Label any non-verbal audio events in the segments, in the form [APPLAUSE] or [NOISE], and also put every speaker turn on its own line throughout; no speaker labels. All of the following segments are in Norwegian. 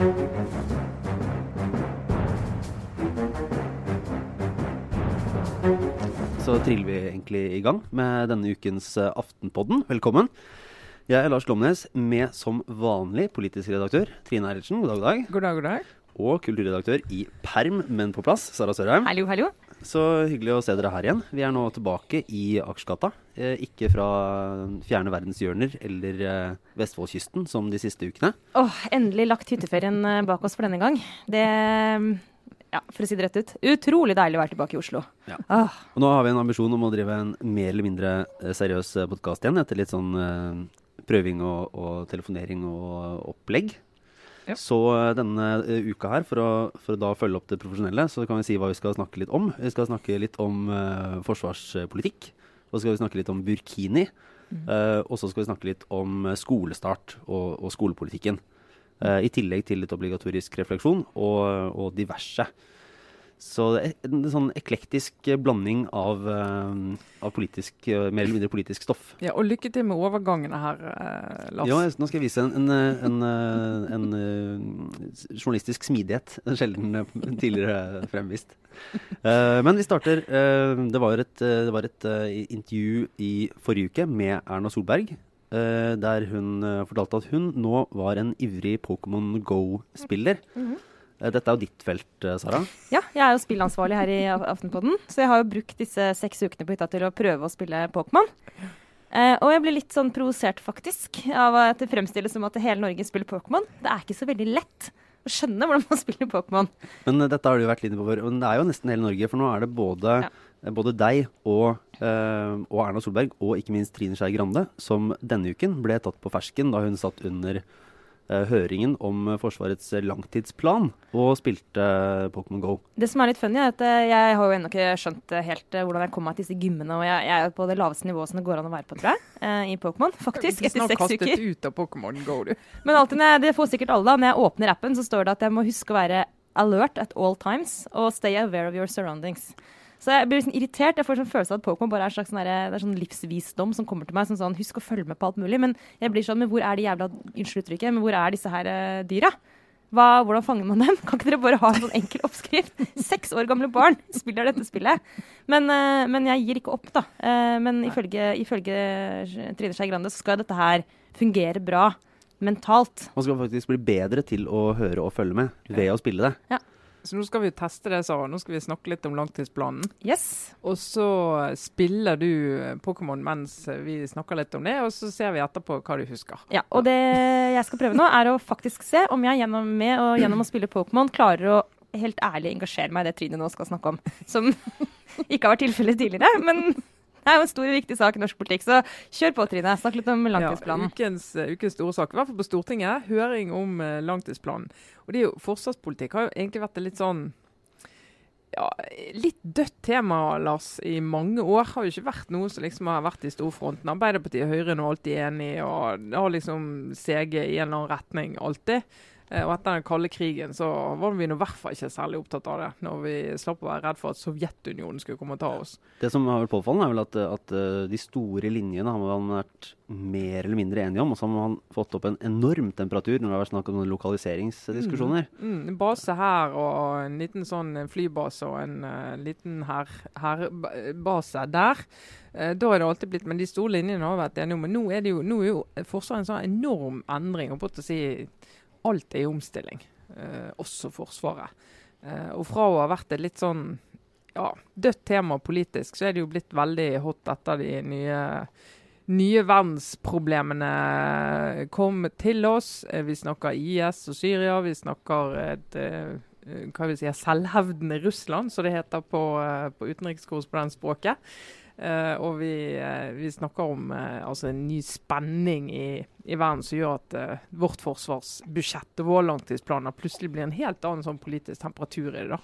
Så triller vi egentlig i gang med denne ukens eh, Aftenpodden. Velkommen. Jeg er Lars Glomnes, med som vanlig politisk redaktør Trine Eilertsen. God dag, god dag.
God dag, god dag.
Og kulturredaktør i perm, men på plass, Sara Sørheim.
Hallo, hallo.
Så hyggelig å se dere her igjen. Vi er nå tilbake i Akersgata. Eh, ikke fra fjerne verdenshjørner eller eh, Vestfoldkysten som de siste ukene.
Åh, endelig lagt hytteferien eh, bak oss for denne gang. Det Ja, for å si det rett ut. Utrolig deilig å være tilbake i Oslo.
Ja.
Ah.
Og nå har vi en ambisjon om å drive en mer eller mindre seriøs podkast igjen, etter litt sånn uh, prøving og, og telefonering og opplegg.
Ja.
Så denne uh, uka her, for å, for å da følge opp det profesjonelle, så kan vi si hva vi skal snakke litt om. Vi skal snakke litt om uh, forsvarspolitikk. Så skal vi snakke litt om burkini. eh, og så skal vi snakke litt om eh, skolestart og, og skolepolitikken. Uh, I tillegg til litt obligatorisk refleksjon og, og diverse. Så en sånn eklektisk blanding av, eh, av politisk, eh, mer eller mindre politisk stoff.
Ja, og lykke til med overgangene her, eh, Lars.
Ja, nå skal jeg vise en, en, en, en, journalistisk smidighet. Sjelden tidligere fremvist. Men vi starter Det var et, det var et intervju i forrige uke med Erna Solberg. der hun fortalte at hun nå var en ivrig Pokémon Go-spiller. Eh, dette er jo ditt felt, eh, Sara.
Ja, jeg er jo spillansvarlig her i Af- Aftenpodden, så jeg har jo brukt disse seks ukene på hytta til å prøve å spille Pokémon. Eh, og jeg blir litt sånn provosert, faktisk, av at det fremstilles som at hele Norge spiller Pokémon. Det er ikke så veldig lett å skjønne hvordan man spiller Pokémon.
Men eh, dette har du jo vært litt på før. Men det er jo nesten hele Norge. For nå er det både,
Ja.
eh, både deg og, eh, og Erna Solberg, og ikke minst Trine Skei Grande, som denne uken ble tatt på fersken da hun satt under eh, høringen om eh, Forsvarets langtidsplan og spilte eh, Pokémon Go.
Det som er litt funny, er at eh, jeg har jo ennå ikke skjønt eh, helt eh, hvordan jeg kom meg til disse gymmene. Og jeg, jeg er på det laveste nivået som det går an å være på, tror jeg, eh, i Pokémon. [LAUGHS] Faktisk,
er
etter seks
kastet
uker.
ut av Pokémon Go, du. [LAUGHS]
Men alltid når jeg, det får sikkert alle da, når jeg åpner appen, så står det at jeg må huske å være alert at all times og stay aware of your surroundings. Så jeg blir liksom irritert. Jeg får sånn følelse av at Pokémon bare er en slags sånn der, er sånn livsvisdom som kommer til meg. Som sånn, husk å følge med på alt mulig. Men jeg blir sånn, men hvor er de jævla Unnskyld uttrykket, men hvor er disse her uh, dyra? Hva, hvordan fanger man dem? [LAUGHS] Kan ikke dere bare ha en sånn enkel oppskrift? Seks år gamle barn spiller dette spillet. Men, eh, men jeg gir ikke opp, da. Eh, men ifølge, ifølge Trine Skei Grande så skal dette her fungere bra mentalt.
Man skal faktisk bli bedre til å høre og følge med ved å spille det.
Så nå skal vi teste det, Sara. Nå skal vi snakke litt om langtidsplanen.
Yes.
Og så spiller du Pokémon mens vi snakker litt om det, og så ser vi etterpå hva du husker.
Ja, og det jeg skal prøve nå, er å faktisk se om jeg gjennom, med og gjennom å spille Pokémon klarer å helt ærlig engasjere meg i det Trine nå skal snakke om. Som [LAUGHS] ikke har vært tilfellet tidligere, men det er jo en stor og viktig sak i norsk politikk. Så kjør på, Trine. Snakk litt om langtidsplanen.
Ja, ukens, eh, ukens store sak, i hvert fall på Stortinget, høring om eh, langtidsplanen. Og det er jo, Forsvarspolitikk har jo egentlig vært litt sånn ja, litt dødt tema, Lars, i mange år. Har jo ikke vært noe som liksom har vært i storfronten. Arbeiderpartiet og Høyre er nå alltid enige, og det har liksom seget i en eller annen retning alltid. Eh, Og etter den kalde krigen så var vi i hvert fall ikke særlig opptatt av det, når vi slapp å være redd for at Sovjetunionen skulle komme og ta oss.
Det som har vært påfallende, er vel at, at eh, de store linjene har man vært mer eller mindre enige om. Og så har man fått opp en enorm temperatur når det har vært snakk om lokaliseringsdiskusjoner.
Mm, en base her og en liten sånn flybase og en uh, liten hærbase der. Da er det alltid blitt, men De store linjene har vært enige om. Men nå er det jo, nå er jo Forsvaret en sånn enorm endring. og på å si Alt er i omstilling, eh, også Forsvaret. Eh, og fra å ha vært et litt sånn ja, dødt tema politisk, så er det jo blitt veldig hot etter de nye nye verdensproblemene kom til oss. Eh, Vi snakker IS og Syria. Vi snakker et eh, hva vil si, selvhevdende Russland, som det heter på, eh, på utenrikskorrespondentspråket. Eh, og vi, uh, vi snakker om uh, altså en ny spenning i, i verden som gjør at vårt forsvarsbudsjett og våre langtidsplaner plutselig blir en helt annen sånn politisk temperatur i det. da.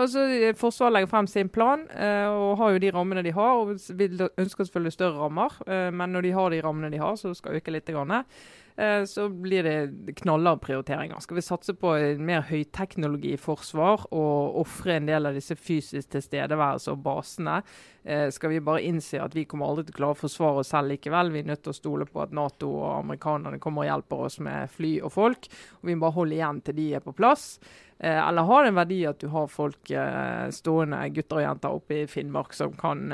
Og så Forsvaret legger frem sin plan og har jo de rammene de har. og vil ønsker selvfølgelig større rammer, men når de har de rammene de har, så skal øke litt. Grann. Eh, så blir det knallharde prioriteringer. Skal vi satse på mer høyteknologiforsvar og ofre en del av disse fysisk tilstedeværelse og basene? Eh, skal vi bare innse at vi kommer aldri til å klare å forsvare oss selv likevel? Vi er nødt til å stole på at Nato og amerikanerne kommer og hjelper oss med fly og folk. og Vi må bare holde igjen til de er på plass. Eh, eller har det en verdi at du har folk stående, gutter og jenter oppe i Finnmark, som kan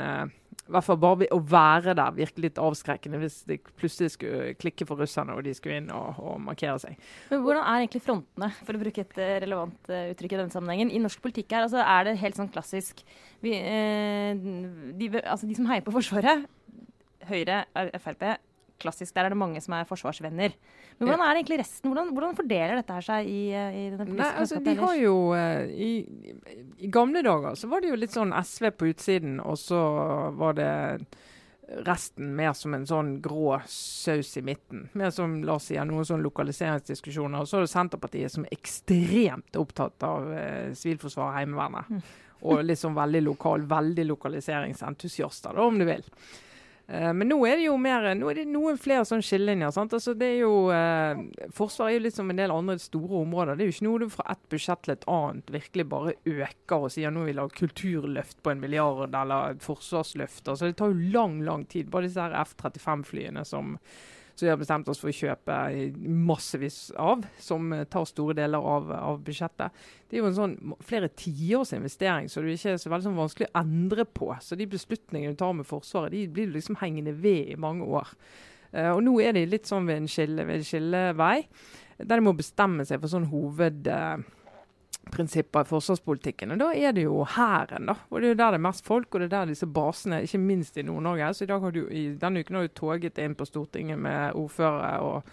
i hvert fall bare å være der virker litt avskrekkende hvis det plutselig skulle klikke for russerne og de skulle inn og, og markere seg.
Men Hvordan er egentlig frontene, for å bruke et eh, relevant uh, uttrykk i denne sammenhengen, i norsk politikk her? Altså, er det helt sånn klassisk vi, eh, de, altså, de som heier på Forsvaret, Høyre, Frp, klassisk, der er det mange som er forsvarsvenner. Men hvordan er det egentlig resten? Hvordan, hvordan fordeler dette her seg i, eh, i den politiske
Nei, altså, de har jo, uh, i, i, gamle dager så var det jo litt sånn SV på utsiden, og så var det resten mer som en sånn grå saus i midten. Mer som Lars sier, noen sånn lokaliseringsdiskusjoner. Og så er det Senterpartiet som er ekstremt opptatt av sivilforsvaret sivilforsvar og Heimevernet. Mm. Og liksom veldig lokal, veldig lokaliseringsentusiaster, da, om du vil. Uh, men nå er det jo mer, nå er det noen flere sånn skillelinjer. Altså uh, Forsvaret er jo litt som en del andre store områder. Det er jo ikke noe du fra ett budsjett til et annet virkelig bare øker og sier nå vil vi ha kulturløft på en milliard eller forsvarsløft. Altså Det tar jo lang, lang tid. Bare disse F-35-flyene som som vi har bestemt oss for å kjøpe massevis av, som tar store deler av, av budsjettet. Det er jo en sånn flere tiårs investering, så det er ikke så veldig sånn vanskelig å endre på. Så de beslutningene du tar med Forsvaret, de blir liksom hengende ved i mange år. Uh, og nå er de litt sånn ved en, skille, skillevei, der de må bestemme seg for sånn hoved... Uh, prinsipper i forsvarspolitikken. Og Da er det jo Hæren, da. Og det er jo der det er mest folk, og det er der disse basene, ikke minst i Nord-Norge. Så i dag har du, i denne uken har du toget inn på Stortinget med ordførere og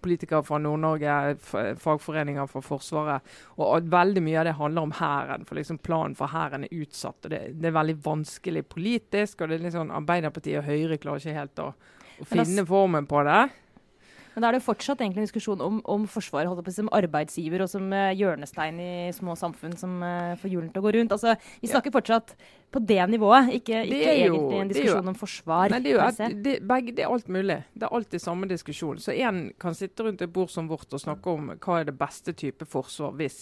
politikere fra Nord-Norge, fagforeninger for Forsvaret. Og veldig mye av det handler om Hæren. For liksom planen for Hæren er utsatt. og det, det, er veldig vanskelig politisk. og det er liksom Arbeiderpartiet og Høyre klarer ikke helt å, å finne formen på det.
Men da er det jo fortsatt egentlig en diskusjon om, om Forsvaret holder på som arbeidsgiver og som uh, hjørnestein i små samfunn som uh, får hjulene til å gå rundt. Altså, Vi snakker ja. fortsatt på det nivået, ikke, ikke jo, egentlig en diskusjon jo, om forsvar.
Nei, det, er et, det, begge, det, er alt mulig. Det er alltid samme diskusjon. Så én kan sitte rundt et bord som vårt og snakke om hva er det beste type forsvar hvis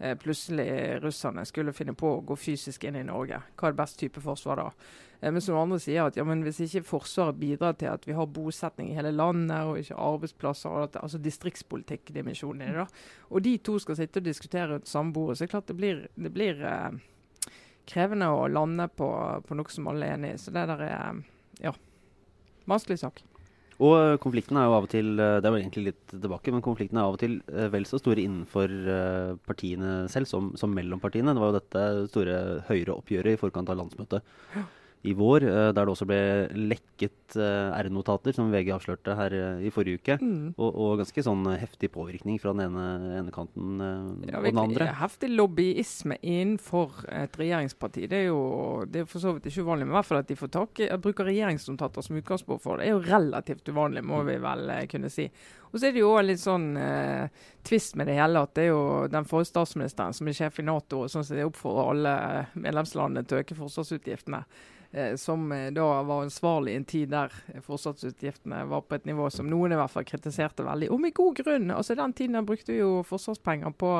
eh, plutselig russerne skulle finne på å gå fysisk inn i Norge. Hva er det beste type forsvar da? Eh, men som andre sier at ja, hvis ikke Forsvaret bidrar til at vi har bosetning i hele landet, og ikke arbeidsplasser, og at, altså distriktspolitikkdimensjonen i det, da, og de to skal sitte og diskutere rundt samme bordet, så er det klart det blir, det blir eh, krevende å lande på, på, noe som alle er enig i. Så det der er ja, vanskelig sak.
Og eh, konflikten er jo av og til det er jo egentlig litt tilbake, men konflikten er av og til vel så store innenfor partiene selv som, som mellom partiene. Det var jo dette store Høyre-oppgjøret i forkant av landsmøtet. Ja i vår, eh, der det også ble lekket eh, R-notater, som VG avslørte her eh, i forrige uke. Mm. Og, og, ganske sånn heftig påvirkning fra den ene, ene kanten ja, og den andre.
Heftig lobbyisme innenfor et regjeringsparti. Det er jo det er for så vidt ikke uvanlig, men i hvert fall at de får tak i, bruker regjeringsnotater som utgangspunkt for det, er jo relativt uvanlig, må vi vel kunne si. Og så er det jo litt sånn eh, tvist med det hele at det er jo den forrige statsministeren som er sjef i Nato, og sånn som det oppfordrer alle medlemslandene til å øke forsvarsutgiftene. Eh, som eh, da var ansvarlig i en tid der forsvarsutgiftene var på et nivå som noen i hvert fall kritiserte veldig, og med god grunn. Altså Den tiden brukte vi jo forsvarspenger på,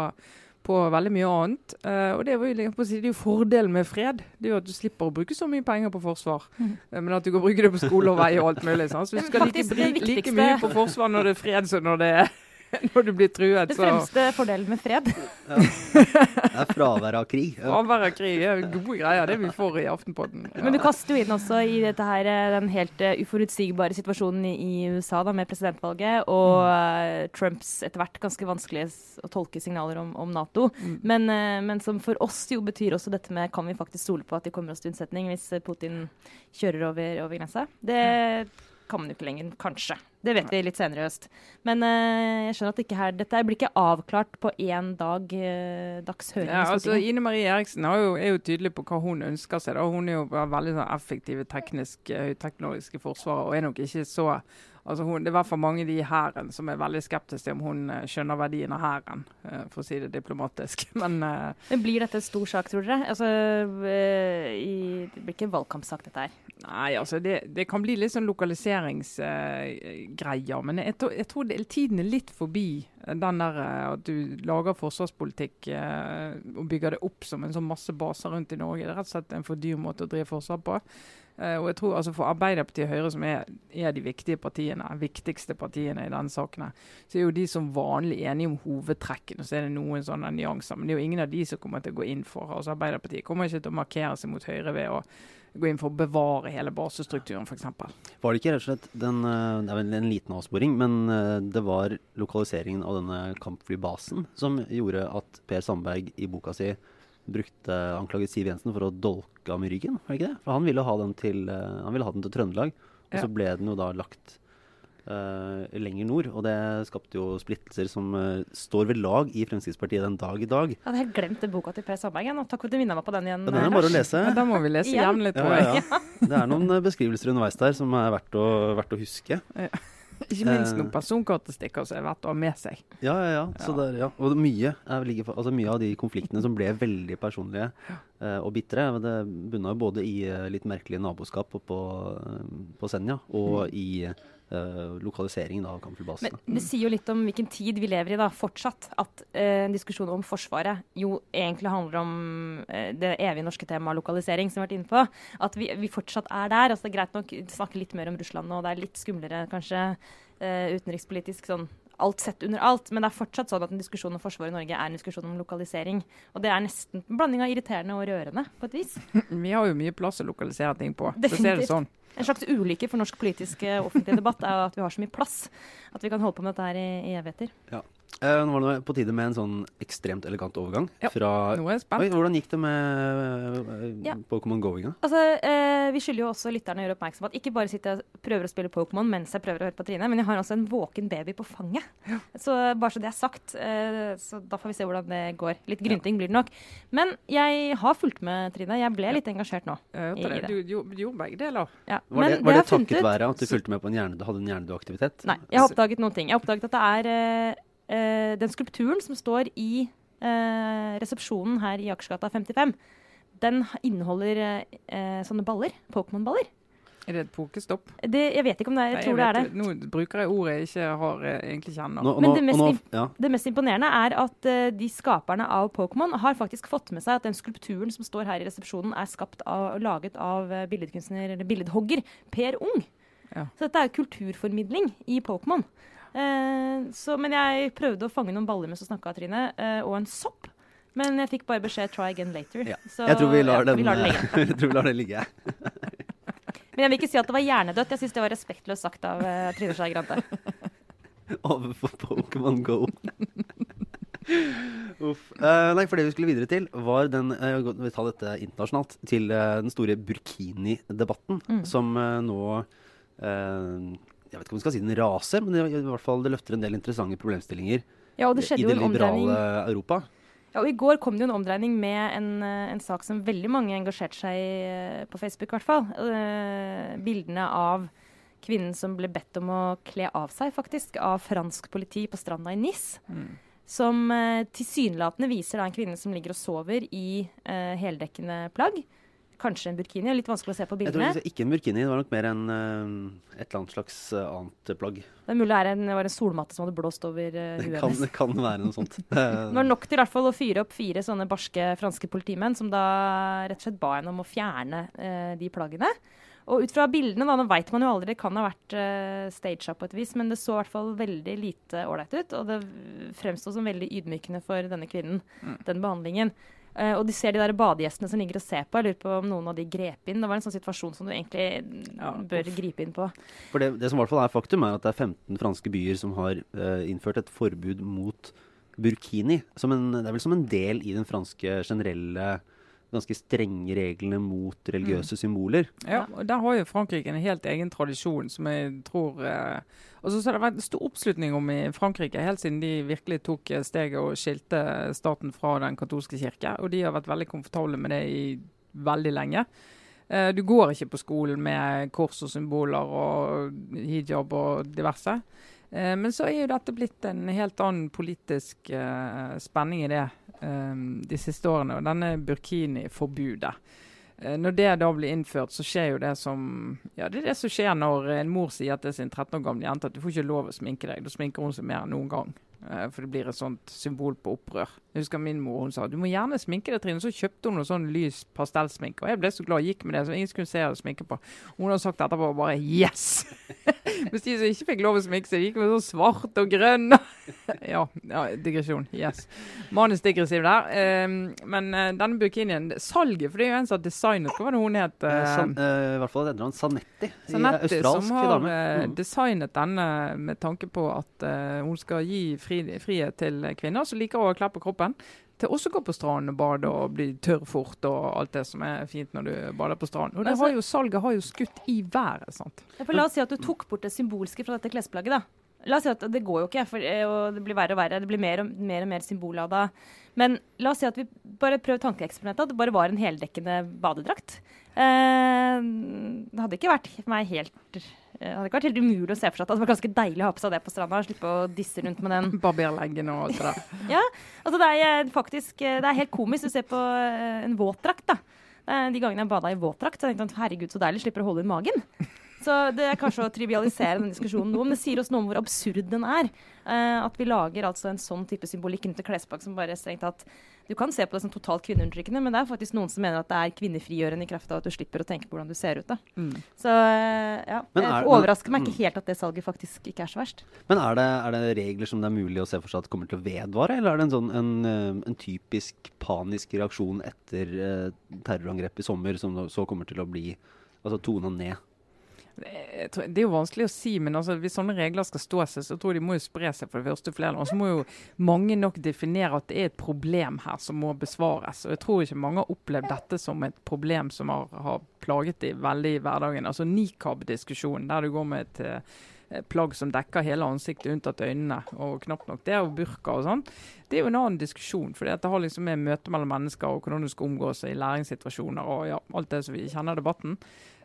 på veldig mye annet. Uh, og det, var jo, det er jo fordelen med fred. Det er jo at du slipper å bruke så mye penger på forsvar. Mm. Men at du kan bruke det på skole og vei og alt mulig. Sant? Så du skal like, like mye på forsvar når det er fred som når det er [LAUGHS] når du blir truet.
så Det fremste fordelen med fred. Ja.
Det er fravær av krig.
Ja. Fravær av krig er gode greier, det vi får i Aftenpodden.
Ja. Men du kaster jo inn også i dette her, eh, den helt uh, uforutsigbare situasjonen i, USA da, med presidentvalget, og mm. Trumps etter hvert ganske vanskelige å tolke signaler om, om Nato. Mm. Men, men, som for oss jo betyr også dette med kan vi faktisk stole på at de kommer oss til unnsetning hvis Putin kjører over, over grensa. Det kan man jo ikke lenger, kanskje. Det vet vi litt senere i høst. Men uh, jeg skjønner at ikke her, dette blir ikke avklart på én dag uh, dags høring
ja, altså, Ine Marie Eriksen jo, er jo tydelig på hva hun ønsker seg. Da. Hun er jo veldig sånn, effektiv teknisk, høyteknologiske forsvarer og er nok ikke så Altså hun, det er i hvert fall mange i de i hæren som er veldig skeptiske til om hun uh, skjønner verdien av hæren, uh, for å si det diplomatisk. [LAUGHS] Men, uh,
Men blir dette en stor sak, tror dere? Altså, i, det blir ikke en valgkampsak, dette her?
Nei, altså det, det, kan bli litt sånn lokaliseringsgreier. men jeg, jeg, tror det, tiden er litt forbi den der at du lager forsvarspolitikk og bygger det opp som en sånn masse baser rundt i Norge. Det er rett og slett en for dyr måte å drive forsvar på. Uh, og jeg tror altså For Arbeiderpartiet og Høyre, som er, er, de viktige partiene, viktigste partiene i denne saken, så er jo de som vanlig enige om hovedtrekkene. Så er det noen sånne nyanser. Men det er jo ingen av de som kommer til å gå inn for altså Arbeiderpartiet kommer ikke til å markere seg mot Høyre ved å gå inn for å bevare hele basestrukturen, f.eks.
Var det ikke rett og slett den, eh, Det er en liten avsporing, men eh, det var lokaliseringen av denne kampflybasen som gjorde at Per Sandberg i boka si brukte anklaget Siv Jensen for å dolke ham i ryggen. var det ikke det? For Han ville ha den til, uh, ville ha den til Trøndelag, og ja. så ble den jo da lagt uh, lenger nord. Og det skapte jo splittelser som uh, står ved lag i Fremskrittspartiet den dag i dag.
Jeg hadde helt glemt det boka til Per Sandberg. Nå. Takk for at du minnet meg på den igjen.
Ja, den er bare å lese.
Ja, da må vi lese jevnlig, tror jeg. [LAUGHS] Ja,
det er noen beskrivelser underveis der som er verdt å, verdt å huske. Ja.
Ikke minst noen personkortestikker som er verdt å ha med seg.
Ja, ja, ja. Så der, ja. Og mye, for, altså mye, av de konfliktene som ble veldig personlige eh, og bitre, det bunna både i uh, litt merkelige naboskap på, på, på Senja og mm. i uh, lokaliseringen av kampflybasene.
Men det sier jo litt om hvilken tid vi lever i da, fortsatt. At uh, en diskusjon om Forsvaret jo egentlig handler om uh, det evige norske temaet lokalisering, som vi har vært inne på. At vi, vi, fortsatt er der. altså Det er greit nok å snakke litt mer om Russland nå, det er litt skumlere kanskje utenrikspolitisk sånn alt sett under alt. Men det er fortsatt sånn at en diskusjon om forsvaret i Norge er en diskusjon om lokalisering. Og det er nesten en blanding av irriterende og rørende, på et vis. [LAUGHS]
Vi har jo mye plass å lokalisere ting på. Så ser det sånn.
En slags ulykke for norsk politisk eh, offentlig debatt er at vi har så mye plass at vi kan holde på med dette her i, i evigheter.
Ja. Eh, nå var det på tide med en sånn ekstremt elegant overgang. Ja, fra,
nå er jeg spent.
Oi, hvordan gikk det med uh, ja. Pokémon Going?
Altså, uh, vi skylder jo også lytterne å gjøre oppmerksom på at ikke bare sitter jeg og prøver å spille Pokémon mens jeg prøver å høre på Trine, men jeg har også en våken baby på fanget. Ja. Så bare så det er sagt. Eh, så da får vi se hvordan det går. Litt grynting blir det nok. Men jeg har fulgt med, Trine. Jeg ble litt engasjert nå.
Jo. Du, du, gjorde begge deler.
Ja. Var det, var det, det takket være at du fulgte med på en hjerne, du hadde en hjernedød aktivitet?
Nei, jeg har oppdaget noen ting. Jeg har oppdaget at det er eh, den skulpturen som står i eh, resepsjonen her i Akersgata 55, den inneholder eh, sånne baller. Pokémon-baller.
Er det et pokestopp?
Det, jeg vet ikke om det er, jeg, tror det er det.
Nå bruker jeg ordet jeg ikke har eh, egentlig kjenner.
Nå, Men det mest, nå, ja. det mest, imponerende er at uh, de skaperne av Pokémon har faktisk fått med seg at den skulpturen som står her i resepsjonen, er skapt av, laget av billedkunstner, eller billedhogger Per Ung. Ja. Så dette er kulturformidling i Pokémon. Eh, så, men jeg prøvde å fange noen baller mens du snakka, Trine, eh, og en sopp. Men jeg fikk bare beskjed 'try again later'. Ja.
Så, jeg tror vi lar, den, vi lar det ligge. jeg tror vi lar den ligge. [LAUGHS] [LAUGHS]
men jeg vil ikke si at det var hjernedødt. Jeg syns det var respektløst sagt av uh, Trine Skei Grande. [LAUGHS]
Overfor Pokémon Go. Uff. Uh, nei, for det vi skulle videre til, var den uh, Vi tar dette internasjonalt. Til uh, den store burkini-debatten mm. som nå jeg vet ikke om man skal si den raser, men i hvert fall det løfter en del interessante problemstillinger
ja, det
i det liberale Europa.
Ja, og I går kom det jo en omdreining med en, en sak som veldig mange engasjerte seg i eh, på Facebook. I hvert fall. Uh, bildene av kvinnen som ble bedt om å kle av seg, faktisk, av fransk politi på stranda i Nis. Mm. Som tilsynelatende viser da, en kvinne som ligger og sover i uh, heldekkende plagg kanskje en burkini. Litt vanskelig å se på bildene.
Jeg tror ikke en burkini, det var nok mer en, uh, et eller annet slags uh, annet plagg.
Det er mulig det, en, det var en solmatte som hadde blåst over uh, huet
hennes. Det kan være noe sånt. [LAUGHS]
det var nok til hvert fall å fyre opp fire sånne barske franske politimenn, som da rett og slett ba henne om å fjerne de plaggene. Og ut fra bildene, da, nå vet man jo aldri, det kan ha vært uh, staged på et vis, men det så i hvert fall veldig lite ålreit ut. Og det fremsto som veldig ydmykende for denne kvinnen, mm. den behandlingen. Uh, og de ser de der badegjestene som ligger og ser på. Jeg lurer på om noen av de grep inn. Det var en sånn situasjon som du egentlig ja, bør uff. gripe inn på.
For det, det som i hvert fall er faktum, er at det er 15 franske byer som har uh, innført et forbud mot burkini. En, det er vel som en del i den franske generelle ganske strenge reglene mot religiøse mm. symboler.
Ja, og Der har jo Frankrike en helt egen tradisjon som jeg tror eh, og så har det vært stor oppslutning om i Frankrike helt siden de virkelig tok eh, steget og skilte staten fra den katolske kirke. Og de har vært veldig komfortable med det i veldig lenge. Eh, du går ikke på skolen med kors og symboler og hijab og diverse. Eh, men så er jo dette blitt en helt annen politisk eh, spenning i det de siste årene. Og denne burkini-forbudet. Eh, når det da blir innført, så skjer jo det som ja, det er det som skjer når en mor sier til sin 13 år gamle jente at du får ikke lov å sminke deg. Da sminker hun seg mer enn noen gang. Eh, for det blir et sånt symbol på opprør. Jeg husker min mor hun sa du må gjerne sminke deg, Trine. Så kjøpte hun noe sånn lys pastellsminke. Og jeg ble så glad og gikk med det, så ingen skulle se jeg sminke på. Hun har sagt etterpå bare yes! [LAUGHS] Hvis de som ikke fikk lov å sminke seg, gikk med sånn svart og grønn. [LAUGHS] ja, ja, digresjon. Yes. Manusdigressiv der. Um, men uh, denne bukinien, salget, for det er jo en som har designet Hva var det hun het? Uh,
San, uh, I hvert fall heter han Sanetti.
Sanetti som har. Mm. designet denne med tanke på at hun skal gi fri, frihet til kvinner som liker å kle på kroppen til også å gå på stranden og bade og bli tørr fort og alt det som er fint når du bader på stranden. Og det har jo, Salget har jo skutt i været. sant?
Ja, la oss si at du tok bort det symbolske fra dette klesplagget. da. La oss si at Det går jo ikke, for det blir verre og verre. Det blir mer og mer, og mer symbollada. Men la oss si at vi bare prøver tankeeksperimentet. At det bare var en heldekkende badedrakt. Eh, det hadde ikke vært meg helt hadde ikke vært helt umulig å se for seg at det var ganske deilig å ha på seg det på stranda. Slippe å disse rundt med den.
Barberleggen og alt det der. [LAUGHS]
ja. Altså det er faktisk det er helt komisk. å se på en våtdrakt, da. De gangene jeg bada i våtdrakt, tenkte jeg herregud, så deilig. Slipper å holde inn magen. Så det er kanskje å trivialisere den diskusjonen noe, men det sier oss noe om hvor absurd den er. At vi lager altså en sånn type symbolikk rundt en klesplagg som bare strengt tatt Du kan se på det som totalt kvinneundertrykkende, men det er faktisk noen som mener at det er kvinnefrigjørende i kraft av at du slipper å tenke på hvordan du ser ut. Da. Mm. Så uh, ja, det overrasker meg ikke mm. helt at det salget faktisk ikke er så verst.
Men er det, er det, regler som det er mulig å se for seg at kommer til å vedvare, eller er det en, sånn, en, eh, en typisk panisk reaksjon etter terrorangrepet i sommer som så kommer til å bli altså tona ned?
Det er jo vanskelig å si, men altså, hvis sånne regler skal stå seg, så tror jeg de må jo spre seg for det første flere. Og så må jo mange nok definere at det er et problem her som må besvares. Og jeg tror ikke mange har opplevd dette som et problem som har, har plaget de veldig i hverdagen. Altså nikab-diskusjonen, der du går med et eh, plagg som dekker hele ansiktet unntatt øynene, og knapt nok det, og burka og sånn. Det er jo en annen diskusjon. For det har liksom med møte mellom mennesker og hvordan du skal omgås i læringssituasjoner og ja, alt det som vi kjenner debatten.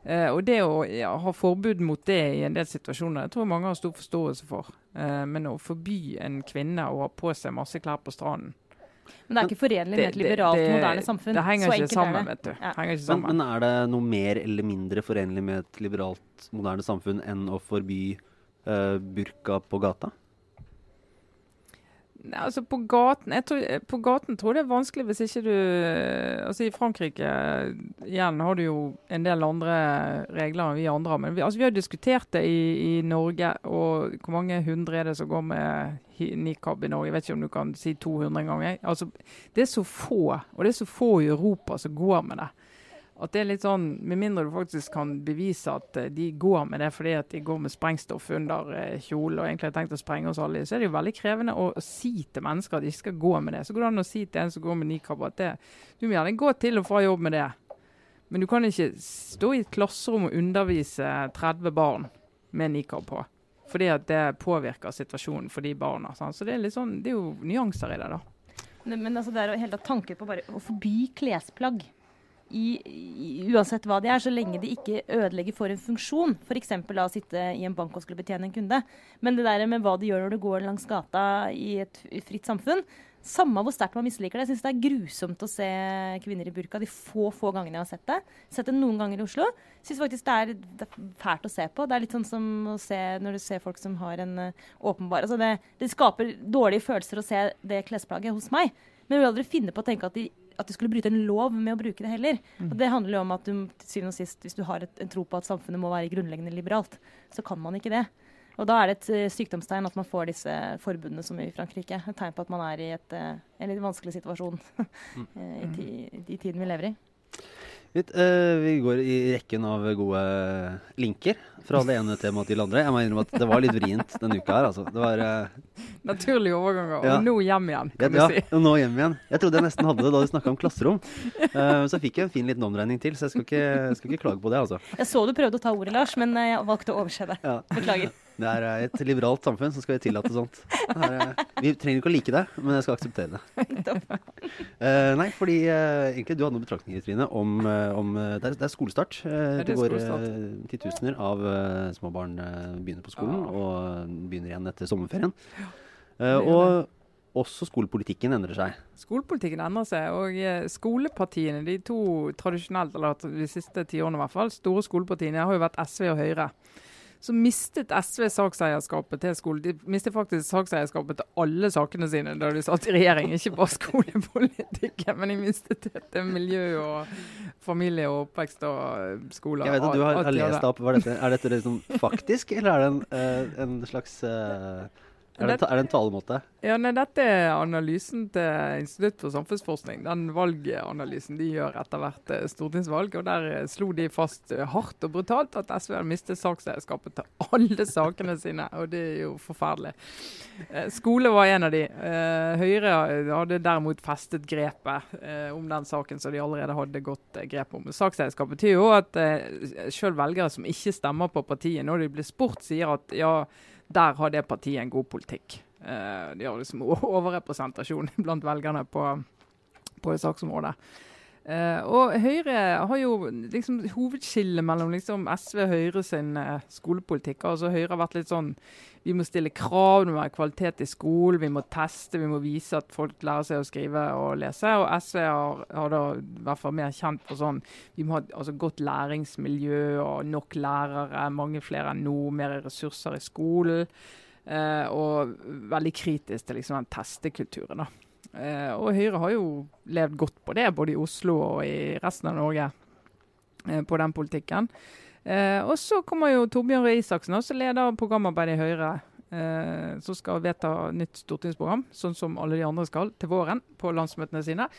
Uh, og det å ja, ha forbud mot det i en del situasjoner, jeg tror mange har stor forståelse for. Uh, men å forby en kvinne å ha på seg masse klær på stranden
Men det er ikke forenlig med et liberalt, det, moderne samfunn.
Det henger ikke sammen, vet du. Ja. Ikke
sammen. Men, men, er det noe mer eller mindre forenlig med et liberalt, moderne samfunn enn å forby uh, burka på gata?
Altså på gaten, tror, på gaten tror jeg det er vanskelig hvis ikke du altså I Frankrike igjen har du jo en del andre regler enn vi andre har. Men vi, altså vi har diskutert det i, i, Norge. og Hvor mange hundre er det som går med nikab i Norge? Jeg vet ikke om du kan si 200 ganger. Altså, det er så få, og det er så få i Europa som går med det. At det er litt sånn, Med mindre du faktisk kan bevise at uh, de går med det fordi at de går med sprengstoff under kjolen kjole og egentlig har tenkt å sprenge oss alle, så er det jo veldig krevende å, si til mennesker at de ikke skal gå med det. Så går det an å si til en som går med nikab at det, du må gjerne gå til og fra jobb med det. Men du kan ikke stå i et klasserom og undervise 30 barn med nikab på. Fordi at det påvirker situasjonen for de barna. Sant? Så det er, litt sånn, det er jo nyanser i det, da.
Men altså, det er jo hele tatt tanker på bare å forby klesplagg i, uansett hva de er, så lenge de ikke ødelegger for en funksjon. F.eks. å sitte i en bank og skulle betjene en kunde. Men det der med hva de gjør når du går langs gata i et fritt samfunn Samme hvor sterkt man misliker det. Jeg syns det er grusomt å se kvinner i burka de få få gangene jeg har sett det. Sett det noen ganger i Oslo. Syns faktisk det er, det er, fælt å se på. Det er litt sånn som å se når du ser folk som har en uh, åpenbar altså det, det skaper dårlige følelser å se det klesplagget hos meg. Men jeg vil aldri finne på å tenke at de at du skulle bryte en lov med å bruke det heller. Mm. Og det handler jo om at du til syvende og sist, hvis du har et, en tro på at samfunnet må være grunnleggende liberalt, så kan man ikke det. Og da er det et uh, sykdomstegn at man får disse forbundene som i Frankrike. Et tegn på at man er i et, uh, en litt vanskelig situasjon [LAUGHS] i, i, i tiden vi lever i.
Litt, uh, vi går i rekken av gode linker fra det ene temaet til det andre. Jeg må innrømme at det var litt vrient denne uka her. Altså. Det var uh,
Naturlige overganger. Og ja. nå hjem igjen, kan
ja,
du si.
Ja, nå hjem igjen. Jeg trodde jeg nesten hadde det da du snakka om klasserom. Uh, så fikk jeg en fin liten omregning til, så jeg skal ikke, skal ikke, klage på det, altså.
Jeg så du prøvde å ta ordet, Lars, men jeg valgte å overse det. Ja. Beklager.
Det er et liberalt samfunn som skal vi tillate sånt. Er, vi trenger ikke å like det, men jeg skal akseptere det. Uh, nei, fordi uh, egentlig du hadde noen betraktninger, Trine, om, eh, om det, er, det er skolestart. Uh,
det
går titusener av små barn begynner på skolen,
Ja.
og begynner igjen etter sommerferien. Og også skolepolitikken endrer seg.
Skolepolitikken endrer seg, og skolepartiene, de to tradisjonelt, eller de siste tiårene i hvert fall, store skolepartiene har jo vært SV og Høyre. Så mistet SV sakseierskapet til skole. De mistet faktisk sakseierskapet til alle sakene sine da de satt i regjering. Ikke bare skolepolitikken, men de mistet det til miljø og familie og oppvekst og skoler.
Jeg vet at du har, har lest opp. Dette, er dette liksom faktisk, eller er det en, eh, en slags eh, er, det, er det en talemåte?
Ja, nei, Dette er analysen til Institutt for samfunnsforskning. Den valganalysen de gjør etter hvert eh, stortingsvalg. og Der eh, slo de fast eh, hardt og brutalt at SV har mistet sakseierskapet til alle [LAUGHS] sakene sine. Og det er jo forferdelig. Skole var en av de. Høyre hadde derimot festet grepet om den saken som de allerede hadde godt eh, grep om. Sakseierskap betyr jo at sjøl velgere som ikke stemmer på partiet, når de blir spurt, sier at ja, der har det partiet en god politikk. Eh, de har liksom overrepresentasjon [LAUGHS] blant velgerne på, på det saksområdet. Eh, og Høyre har jo liksom hovedskillet mellom liksom SV og Høyre sin uh, skolepolitikk. Altså Høyre har vært litt sånn Vi må stille krav, det må være kvalitet i skolen, vi må teste, vi må vise at folk lærer seg å skrive og lese. Og SV har, har da i hvert fall mer kjent for sånn Vi må ha altså, godt læringsmiljø og nok lærere, mange flere enn nå, mer ressurser i skolen. Uh, og veldig kritisk til liksom, den testekulturen. da. Eh, og Høyre har jo levd godt på det, både i Oslo og i resten av Norge, eh, på den politikken. Eh, og så kommer jo Torbjørn Røe Isaksen, også leder programarbeidet i Høyre, eh, som skal vedta nytt stortingsprogram, sånn som alle de andre skal, til våren på landsmøtene sine.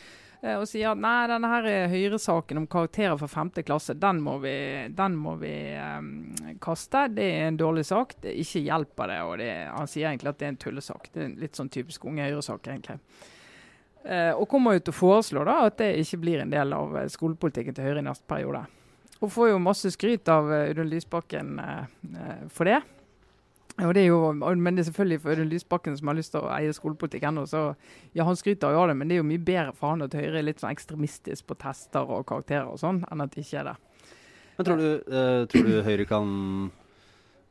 Eh, og sier at nei, denne her Høyre-saken om karakterer for femte klasse, den må vi, den må vi eh, kaste. Det er en dårlig sak. Det ikke hjelper det. Og det, han sier egentlig at det er en tullesak. Det er en litt sånn typisk Unge Høyre-sak, egentlig. Eh, og kommer jo til å foreslå da at det ikke blir en del av eh, skolepolitikken til Høyre i neste periode. Og får jo masse skryt av eh, Audun Lysbakken for det. Det jo, men det er selvfølgelig for Audun Lysbakken som har lyst til å eie skolepolitikk ennå, så ja, han skryter jo av det, men det er jo mye bedre for han at Høyre er litt sånn ekstremistisk på tester og karakterer og sånn, enn at det ikke er det.
Men tror du, uh, tror du Høyre kan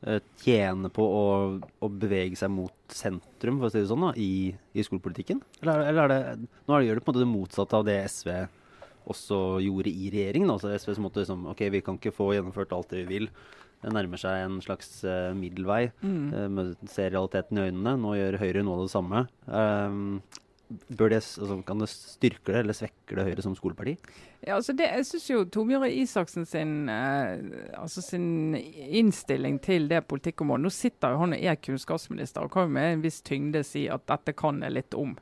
uh, tjene på å, å bevege seg mot sentrum, for å si det sånn, da, i, i skolepolitikken? Eller, er- eller er det Nå er det, gjør det på en måte det motsatte av det SV også gjorde i regjeringen. Altså SV som måtte liksom OK, vi kan ikke få gjennomført alt det vi vil. Det nærmer seg en slags uh, middelvei.
Mm.
Uh, ser realiteten i øynene. Nå gjør Høyre noe av det samme. Um, det, altså, kan det styrke det, eller svekke det Høyre som skoleparti?
Ja, altså det, jeg syns jo Torbjørn Isaksen sin, eh, altså sin innstilling til det politikkområdet Nå sitter jo han og er kunnskapsminister og kan jo med en viss tyngde si at dette kan jeg litt om.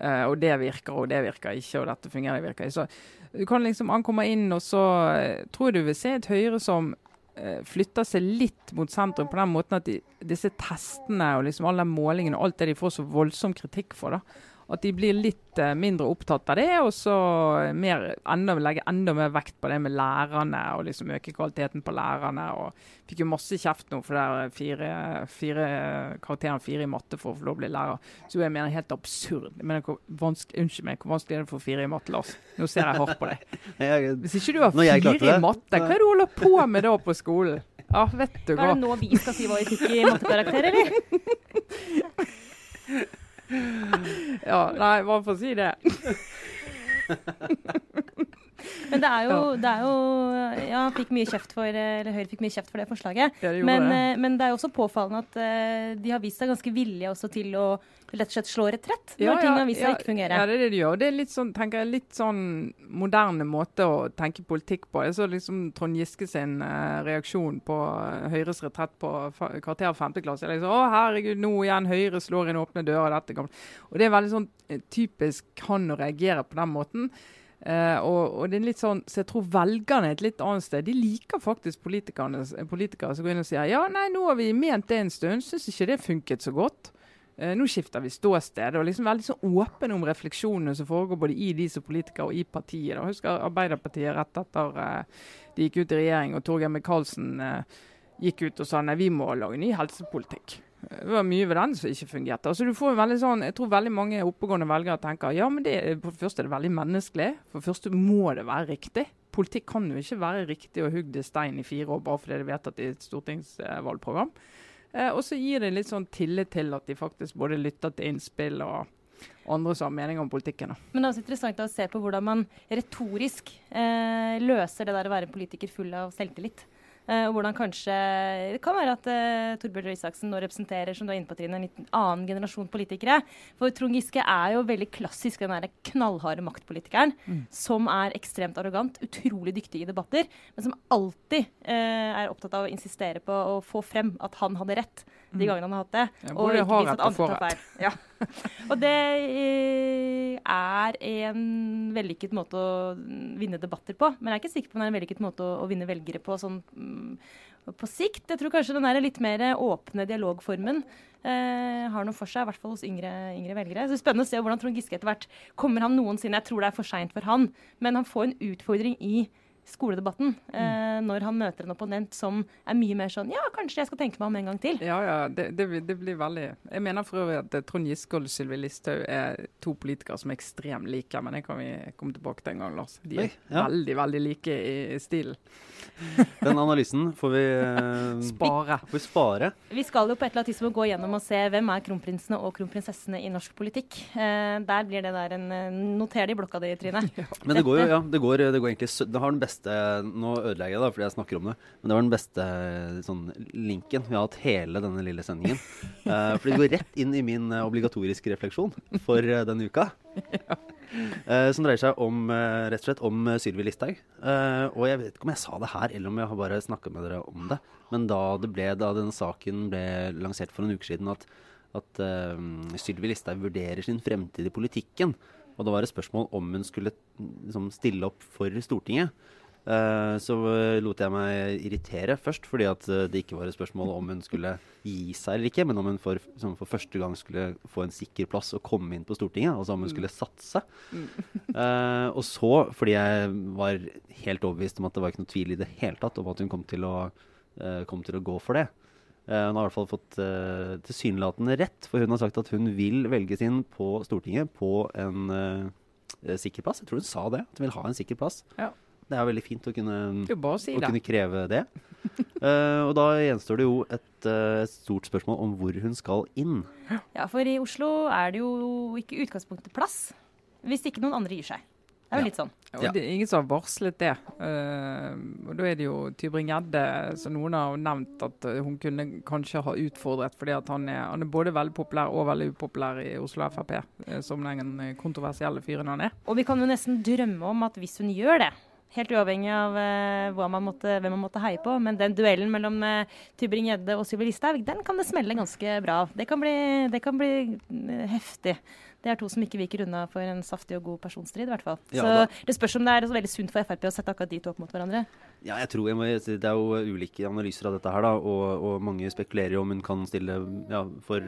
Eh, og det virker, og det virker ikke, og dette fungerer, det virker ikke. Så du kan liksom, Han inn, og så eh, tror du vil se et Høyre som eh, flytter seg litt mot sentrum på den måten at de, disse testene og liksom alle målingene og alt det de får så voldsom kritikk for, da, at de blir litt eh, mindre opptatt av det, og så mer, enda, legge enda mer vekt på det med lærerne, og liksom øke kvaliteten på lærerne. og Fikk jo masse kjeft nå for det er fire, fire karakteren fire i matte for å få lov å bli lærer. Så jeg mener helt absurd. Jeg mener, hvor vanskelig, unnskyld meg, hvor vanskelig er det å få fire i matte, Lars? Nå ser jeg hardt på deg. [LAUGHS] Hvis ikke du har fire i matte, hva er det du holder på med da på skolen? Ja, vet du
Er
hva.
det nå vi skal si hva vi fikk i mattekarakter, eller? [LAUGHS]
Ja, nei, bare for å si det. [LAUGHS]
Men det er jo, det er jo Ja, fikk mye kjeft for Eller Høyre fikk mye kjeft for det forslaget.
Ja, det
Men,
det.
eh, men det er jo også påfallende at eh, de har vist seg ganske villige også til å rett og slett slå retrett når ting har vist seg ja, ikke fungere.
Ja, det er det de gjør. Det er litt sånn, tenker jeg, litt sånn moderne måte å tenke politikk på. Jeg så liksom Trond Giske sin eh, reaksjon på eh, Høyres retrett på kvarter femte klasse. Liksom, å herregud, nå igjen Høyre slår inn åpne dører. Dette kommer. Og det er veldig sånn eh, typisk han å reagere på den måten. Eh, og, og det er litt sånn, så jeg tror velgerne er et litt annet sted. De liker faktisk politikere, politikere som går inn og sier ja, nei, nå har vi ment det en stund, syns ikke det funket så godt. Uh, nå skifter vi ståsted. og liksom Veldig sånn åpen om refleksjonene som foregår både i de som politikere og i partiet. Da. Husker Arbeiderpartiet rett etter uh, de gikk ut i regjering, og Torgeir Micaelsen gikk ut og sa nei, vi må lage ny helsepolitikk. Det var mye ved den som ikke fungerte. Altså, du får veldig sånn, jeg tror veldig mange oppegående velgere tenker ja, men det, for det første er det veldig menneskelig. For det første må det være riktig. Politikk kan jo ikke være riktig å hugge stein i fire år bare fordi det er vedtatt i et stortingsvalgprogram. Eh, og så gir det litt sånn tillit til at de faktisk både lytter til innspill og andre som har meninger om politikken.
Men det er også interessant å se på hvordan man retorisk eh, løser det der å være politiker full av selvtillit. Eh, og hvordan kanskje Det kan være at uh, Torbjørn Røe Isaksen nå representerer som du er inne på, Trine, en liten annen generasjon politikere. For Trond Giske er jo veldig klassisk den der knallharde maktpolitikeren
Mm.
som er ekstremt arrogant, utrolig dyktig i debatter, men som alltid uh, er opptatt av å insistere på å få frem at han hadde rett de
Mm.
gangene han har hatt det.
Ja,
og ikke
minst
at andre tar feil. Ja. [LAUGHS] Og det eh, er en vellykket måte å vinne debatter på. Men jeg er ikke sikker på om det er en vellykket måte å, å vinne velgere på sånn mm, på sikt. Jeg tror kanskje den der litt mer åpne dialogformen eh, har noe for seg, i hvert fall hos yngre, yngre velgere. Så det er Spennende å se hvordan Trond Giske etter hvert kommer han noensinne Jeg tror det er for seint for han, men han får en utfordring i skoledebatten eh, når han møter en opponent som er mye mer sånn Ja, kanskje jeg skal tenke meg om en gang til.
Ja, ja, det, det, blir- det blir veldig Jeg mener for øvrig at eh, Trond Giske og Sylvi Listhaug er to politikere som er ekstremt like, men det kan vi komme tilbake til en gang, Lars. De er
Oi, ja.
veldig, veldig like i, i stilen. [LAUGHS]
Den analysen får vi, eh,
Spare.
får vi spare.
Vi skal jo på et eller annet tidspunkt gå gjennom og se hvem er kronprinsene og kronprinsessene i norsk politikk. Eh, der blir det der en eh, Noter det i blokka di, Trine. [LAUGHS]
Men det går jo, ja, det går, det går egentlig Det har den beste Nå ødelegger jeg det fordi jeg snakker om det, men det var den beste sånn, linken vi har hatt hele denne lille sendingen. Uh, [LAUGHS] for det går rett inn i min uh, obligatoriske refleksjon for uh, denne uka. [LAUGHS] Uh, som dreier seg om, eh, rett og slett om Sylvi Listhaug. Eh, og jeg vet ikke om jeg sa det her, eller om jeg har bare snakka med dere om det. Men da, det ble, da denne saken ble lansert for en uke siden, at, at eh, Sylvi Listhaug vurderer sin fremtid i politikken. Og da var det spørsmål om hun skulle liksom, stille opp for Stortinget. Eh, så eh, lot jeg meg irritere først, fordi at eh, det ikke var et spørsmål om hun skulle gi seg eller ikke, men om hun for, som for første gang skulle få en sikker plass og komme inn på Stortinget. Altså om hun skulle satse. uh, [LAUGHS] og så, fordi jeg var helt overbevist om at det var ikke noe tvil i det hele tatt om at hun kom til å, uh, kom til å gå for det. Uh, hun har i hvert fall fått uh, tilsynelatende rett, for hun har sagt at hun vil velges inn på Stortinget på en sikker plass. Jeg tror hun sa det, at hun vil ha en sikker plass.
Ja.
Det er veldig fint å kunne,
si
å
det.
kunne kreve det. uh, [LAUGHS] og da gjenstår det jo et, uh, stort spørsmål om hvor hun skal inn.
Ja, for i Oslo er det jo ikke utgangspunktet plass, hvis ikke noen andre gir seg. Det er jo
Ja.
litt sånn.
Ja.
det er ingen som har varslet det. Uh, og Da er det jo Tybring-Gjedde som noen har nevnt at hun kunne kanskje ha utfordret, fordi at han er, han er både veldig populær og veldig upopulær i Oslo Frp, som den kontroversielle fyren han er.
Og vi kan jo nesten drømme om at hvis hun gjør det, helt uavhengig av eh, man måtte, hvem man måtte heie på, men den duellen mellom uh, Tybring-Gjedde og Sylvi Listhaug, den kan det smelle ganske bra av. Det det kan bli eh, heftig. Det er to som ikke viker unna for en saftig og god personstrid, i hvert fall.
Ja,
så
da-
det spørs om det er så veldig sunt for Frp å sette akkurat de to opp mot hverandre.
Ja, jeg tror jeg må, Det er jo ulike analyser av dette her, da, og, og mange spekulerer jo om hun kan stille ja, for,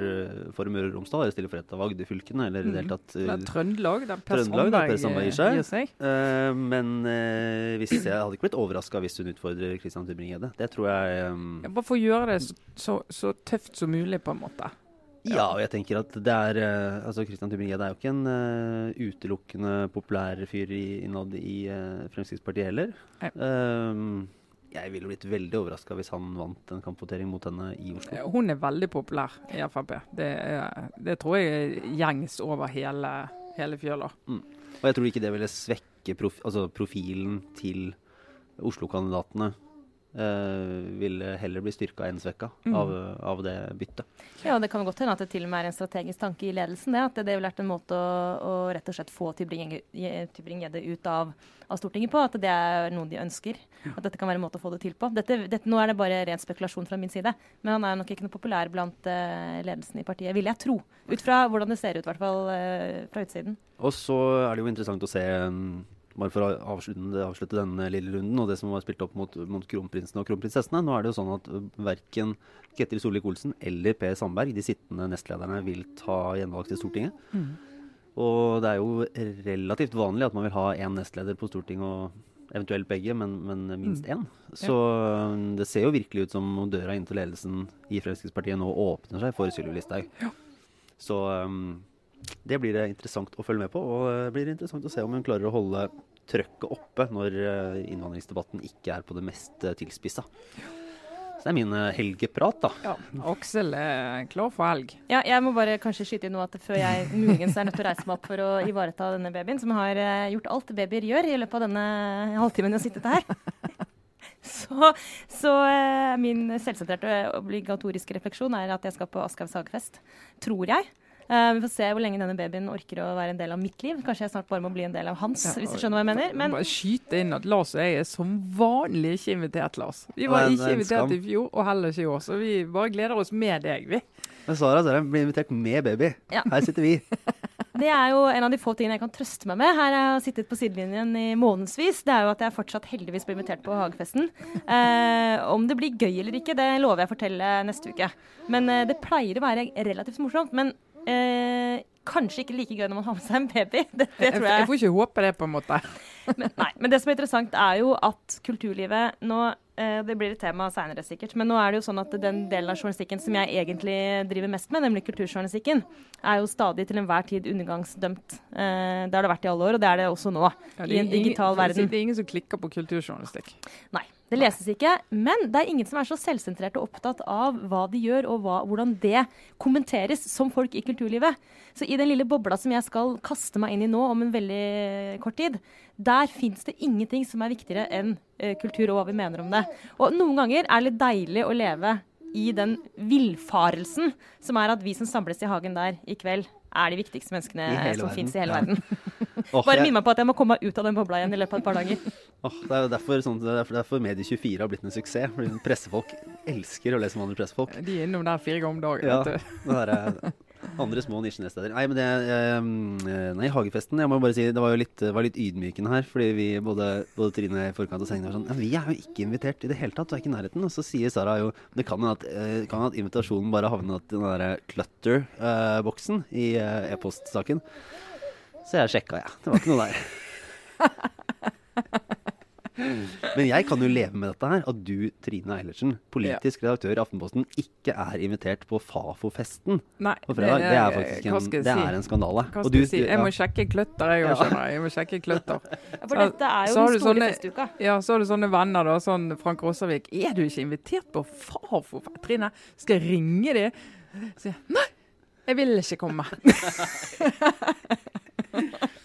for Møre og Romsdal, eller stille for et av Agder-fylkene, eller i det hele tatt
Det
eh,
Trøndelag, der Per Sandberg eh,
gir seg. Eh, men uh, hvis jeg hadde ikke blitt overraska hvis hun utfordrer Christian Tybring-Gjedde. Det tror jeg um,
Ja, bare for å gjøre det så, så, så tøft som mulig, på en måte.
Ja, og jeg tenker at det er eh, Altså, Christian Tybring-Gjedde er jo ikke en uh, utelukkende populær fyr innad i eh, Fremskrittspartiet heller. Um, jeg ville blitt veldig overraska hvis han vant en kampvotering mot henne i Oslo.
Hun er veldig populær i Frp. Det, er, det tror jeg er gjengs over hele, hele fjøla.
Og jeg tror ikke det ville svekke prof altså profilen til Oslo-kandidatene. Uh, ville heller bli styrka enn svekka
Mm.
av, av det byttet.
Ja, og det kan godt hende at det til og med er en strategisk tanke i ledelsen. Det, at det ville vært en måte å, å rett og slett få Tybring-Gjedde ut av, av Stortinget på. At det er noe de ønsker. At dette kan være en måte å få det til på. Dette, dette, nå er det bare ren spekulasjon fra min side. Men han er nok ikke noe populær blant uh, ledelsen i partiet, vil jeg tro. Ut fra hvordan det ser ut, i hvert fall uh, fra utsiden.
Og så er det jo interessant å se um, bare for å avslutte, avslutte denne lille runden og det som var spilt opp mot, mot kronprinsene og kronprinsessene. Nå er det jo sånn at verken Ketil Solvik-Olsen eller Per Sandberg, de sittende nestlederne, vil ta gjenvalg til Stortinget. Og det er jo relativt vanlig at man vil ha én nestleder på Stortinget og eventuelt begge, men, men minst
Mm.
Så ja. det ser jo virkelig ut som om døra inn til ledelsen i Fremskrittspartiet nå åpner seg for Sylvi Listhaug. Så um, det blir det interessant å følge med på, og det blir interessant å se om hun klarer å holde trøkket oppe når uh, innvandringsdebatten ikke er på det mest uh, tilspissa. Så det er min uh, helgeprat, da.
Ja, Aksel er klar for helg.
Ja, jeg må bare kanskje skyte inn noe at før jeg muligens er nødt til å reise meg opp for å ivareta denne babyen, som har eh, gjort alt babyer gjør i løpet av denne halvtimen jeg har sittet her. [LAUGHS] Så, så eh, min selvsentrerte obligatoriske refleksjon er at jeg skal på Aschehougs hagefest. Tror jeg. Eh, vi får se hvor lenge denne babyen orker å være en del av mitt liv. Kanskje jeg snart bare må bli en del av hans,
Ja,
hvis du skjønner hva jeg mener. Men
Bare skyte inn at Lars og jeg er som vanlig ikke invitert, Lars. Vi var ikke invitert i fjor, og heller ikke i år. Så vi bare gleder oss med deg, vi.
Men Sara Sara blir invitert med baby.
Ja.
Her sitter vi. [LAUGHS]
Det er jo en av de få tingene jeg kan trøste meg med. Her jeg har sittet på sidelinjen i månedsvis. Det er jo at jeg fortsatt heldigvis blir invitert på hagefesten. Eh, om det blir gøy eller ikke, det lover jeg å fortelle neste uke. Men eh, det pleier å være relativt morsomt. Men eh, kanskje ikke like gøy når man har med seg en baby. [LAUGHS] Det, det tror
jeg
jeg.
får ikke håpe det, på en måte.
Men, nei, men det som er interessant, er jo at kulturlivet nå eh, Det blir et tema seinere, sikkert. Men nå er det jo sånn at den delen av journalistikken som jeg egentlig driver mest med, nemlig kulturjournalistikken, er jo stadig til enhver tid undergangsdømt. Eh, det har det vært i alle år, og det er det også nå.
Ja, det
I en digital
ingen,
verden.
Det er ingen som klikker på kulturjournalistikk.
Nei, det leses ikke. Men det er ingen som er så selvsentrert og opptatt av hva de gjør, og hva, hvordan det kommenteres som folk i kulturlivet. Så i den lille bobla som jeg skal kaste meg inn i nå om en veldig kort tid, der fins det ingenting som er viktigere enn uh, kultur og hva vi mener om det. Og noen ganger er det litt deilig å leve i den villfarelsen som er at vi som samles i hagen der i kveld, er de viktigste menneskene som fins i hele
Ja.
verden.
oh,
Bare minn meg på at jeg må komme meg ut av den bobla igjen i løpet av et par dager. [LAUGHS]
Åh, det er derfor, sånn, er derfor, derfor Medie24 har blitt en suksess. Fordi pressefolk elsker å lese om andre pressefolk.
De er innom der fire ganger om dagen.
Ja,
vet du.
det der, er andre små nisjenesteder. Nei, men det eh, Nei, Hagefesten. Jeg må bare si det var jo litt, var litt ydmykende her. Fordi vi, både, både Trine i forkant og Sengen var sånn ja, Vi er jo ikke invitert i det hele tatt. Du er ikke i nærheten. Og så sier Sara jo Det kan hende at, eh, kan at invitasjonen bare havnet i den derre clutter-boksen i eh, e-postsaken. Så jeg sjekka, jeg. Det var ikke noe der. [LAUGHS] Men jeg kan jo leve med dette her, at du, Trine Eilertsen, politisk redaktør i Aftenposten, ikke er invitert på Fafo-festen på fredag. Det, er faktisk en,
si?
det er en skandale.
Hva
Og du-
si? Jeg må sjekke kløtter, jeg òg, skjønner jeg. Jeg må sjekke kløtter.
For dette er jo
så
den
du
store
sånne-
festuka.
Ja, så har du sånne venner, da. Sånn Frank Rossavik. Er du ikke invitert på Fafo? Trine, skal jeg ringe de? Sier jeg nei, jeg vil ikke komme. [LAUGHS] [LAUGHS]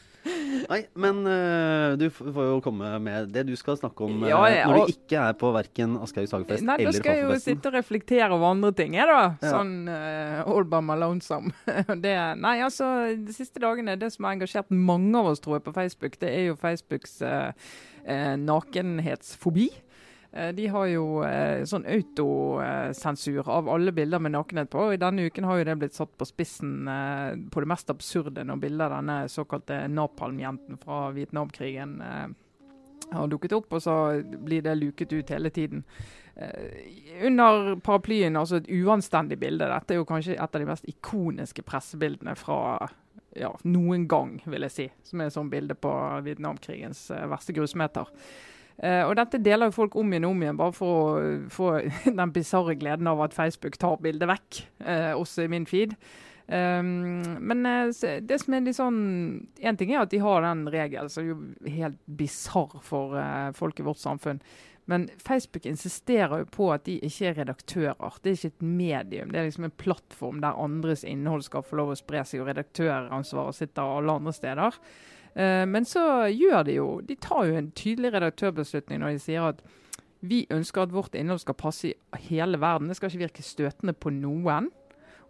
Nei, men uh, du får jo komme med det du skal snakke om øh,
Ja, ja,
når
og-
du ikke er på verken Aschehougs hagefest
Nei, da skal jeg jo sitte og reflektere over andre ting, jeg, da. Sånn uh, all by my lonesome. [LAUGHS] det, nei, altså, de siste dagene, det som har engasjert mange av oss, tror jeg, på Facebook, det er jo Facebooks uh, uh, nakenhetsfobi. Eh, De har jo eh, sånn autosensur av alle bilder med nakenhet på. og I denne uken har jo det blitt satt på spissen eh, på det mest absurde når bilder av denne såkalte napalm-jenten fra Vietnamkrigen har dukket opp, og så blir det luket ut hele tiden. Under paraplyen, altså et uanstendig bilde. Dette er jo kanskje et av de mest ikoniske pressebildene fra ja, noen gang, vil jeg si. Som er et sånt bilde på Vietnamkrigens verste grusomheter. Eh, og dette deler jo folk om igjen og om igjen, bare for å få [LAUGHS] den bisarre gleden av at Facebook tar bildet vekk, uh, også i min feed. Um, men uh, det som er litt sånn En ting er at de har den regelen, som er jo helt bisarr for folk i vårt samfunn. Men Facebook insisterer jo på at de ikke er redaktører. Det er ikke et medium. Det er liksom en plattform der andres innhold skal få lov å spre seg, og redaktøransvaret sitter alle andre steder. Eh, men så gjør de jo De tar jo en tydelig redaktørbeslutning når de sier at vi ønsker at vårt innhold skal passe i hele verden. Det skal ikke virke støtende på noen.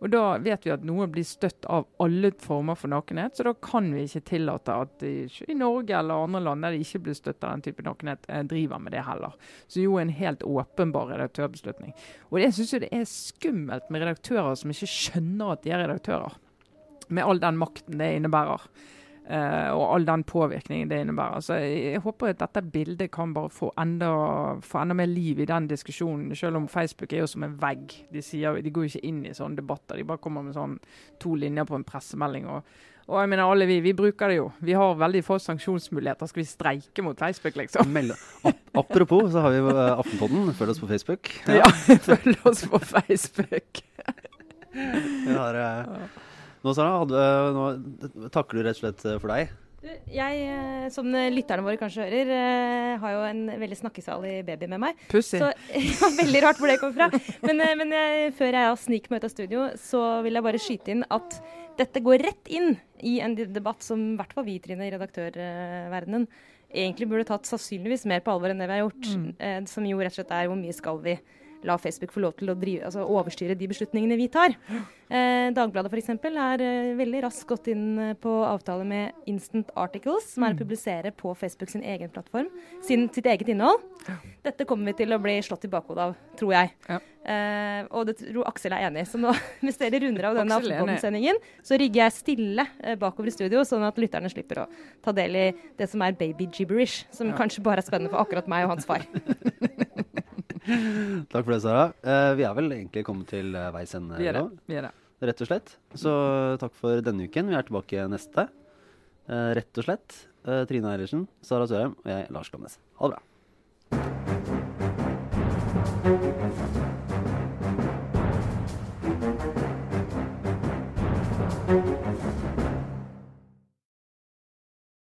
Og da vet vi at noe blir støtt av alle former for nakenhet, så da kan vi ikke tillate at de, i Norge eller andre land der de ikke blir støtt av den type nakenhet, eh, driver med det heller. Så jo en helt åpenbar redaktørbeslutning. Og jeg syns jo det er skummelt med redaktører som ikke skjønner at de er redaktører. Med all den makten det innebærer. Eh, og all den påvirkningen det innebærer. Så jeg, håper at dette bildet kan bare få enda, få enda mer liv i den diskusjonen. Selv om Facebook er jo som en vegg. De, sier, de går jo ikke inn i sånne debatter. De bare kommer med sånn to linjer på en pressemelding og Og jeg mener alle vi, vi bruker det jo. Vi har veldig få sanksjonsmuligheter. Skal vi streike mot Facebook, liksom?
Melde. Ap apropos, så har vi uh, Aftenpodden. Følg oss på Facebook.
Ja, [LAUGHS] følg oss på Facebook.
Vi har, uh, nå, Sara, hadde, nå takker du rett og slett for deg.
Jeg, eh, som lytterne våre kanskje hører, eh, har jo en veldig snakkesalig baby med meg.
Pussy.
Så [LAUGHS] ja, Veldig rart hvor det kommer fra. Men, eh, men jeg, før jeg sniker meg ut av studio, så vil jeg bare skyte inn at dette går rett inn i en debatt som i hvert fall vi, Trine, i redaktørverdenen, egentlig burde tatt sannsynligvis mer på alvor enn det vi har gjort. Mm. Som jo rett og slett er hvor mye skal vi la Facebook få lov til å drive, altså overstyre de beslutningene vi tar. Eh, Dagbladet f.eks. er eh, veldig raskt gått inn eh, på avtale med Instant Articles, som er å mm. publisere på Facebook sin egen plattform sin, sitt eget innhold. Dette kommer vi til å bli slått i bakhodet av, tror jeg. Ja. Eh, og det tror Aksel er enig i. Så nå, [LAUGHS] hvis dere runder av denne Aftenposten-sendingen, så rigger jeg stille eh, bakover i studio, sånn at lytterne slipper å ta del i det som er baby gibberish, som ja. kanskje bare er spennende for akkurat meg og hans far. [LAUGHS]
Takk for det, Sara. Uh, vi er vel egentlig kommet til uh, veis ende
nå. Vi er det.
Rett og slett. Så uh, takk for denne uken. Vi er tilbake neste. rett og slett. Trine Eilertsen, Sara Sørheim og jeg, Lars Glomnes. Ha det bra.